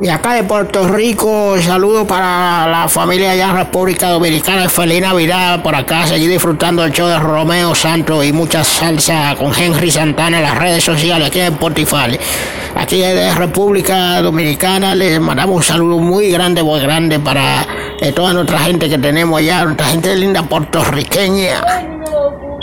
Y acá de Puerto Rico, saludo para la familia allá en República Dominicana. Feliz Navidad por acá. Seguir disfrutando el show de Romeo Santos y mucha salsa con Henry Santana en las redes sociales aquí en Spotify. Aquí de República Dominicana les mandamos un saludo muy grande, muy grande para eh, toda nuestra gente que tenemos allá, nuestra gente linda puertorriqueña.